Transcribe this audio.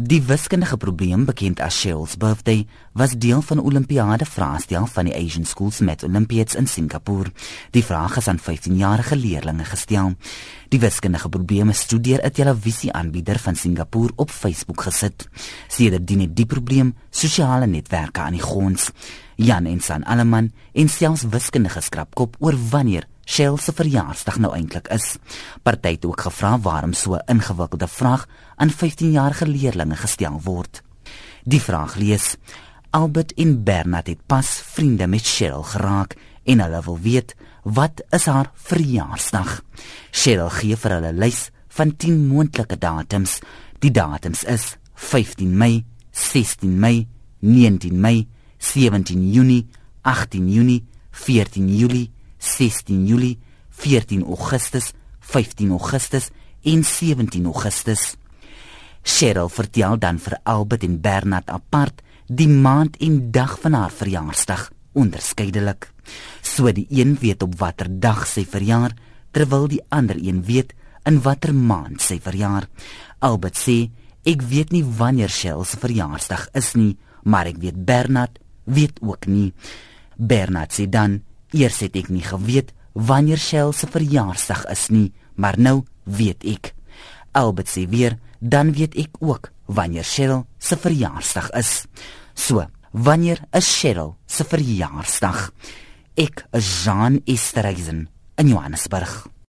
Die wiskundige probleem bekend as Cheryl's birthday was deel van 'n Olimpiade vraestel van die Asian Schools Met Olympiads in Singapore. Die vraag is aan 15-jarige leerders gestel. Die wiskundige probleem is studeer 'n televisieaanbieder van Singapore op Facebook gesit. Sedertdien het die probleem sosiale netwerke aan die grond. Jan en San Alleman en selfs wiskundige skrapkop oor wanneer Shell se verjaarsdag nou eintlik is. Party het ook gevra waarom so 'n ingewikkelde vraag aan 15-jarige leerders gestel word. Die vraag lees: Albert en Bernard het pas vriende met Shell geraak en hulle wil weet wat is haar verjaarsdag. Shell gee vir hulle 'n lys van 10 moontlike datums. Die datums is 15 Mei, 16 Mei, 19 Mei, 17 Junie, 18 Junie, 14 Julie 16 Julie, 14 Augustus, 15 Augustus en 17 Augustus. Cheryl vertel dan vir Albert en Bernard apart die maand en dag van haar verjaarsdag onderskeidelik. So die een weet op watter dag sy verjaar, terwyl die ander een weet in watter maand sy verjaar. Albert sê, "Ek weet nie wanneer Cheryl se verjaarsdag is nie, maar ek weet Bernard weet ook nie." Bernard sê dan, Eers het ek nie geweet wanneer Shell se verjaarsdag is nie, maar nou weet ek. Albert sê weer, dan weet ek ook wanneer Shell se verjaarsdag is. So, wanneer is Shell se verjaarsdag? Ek is Jean Esterhazy in Johannesburg.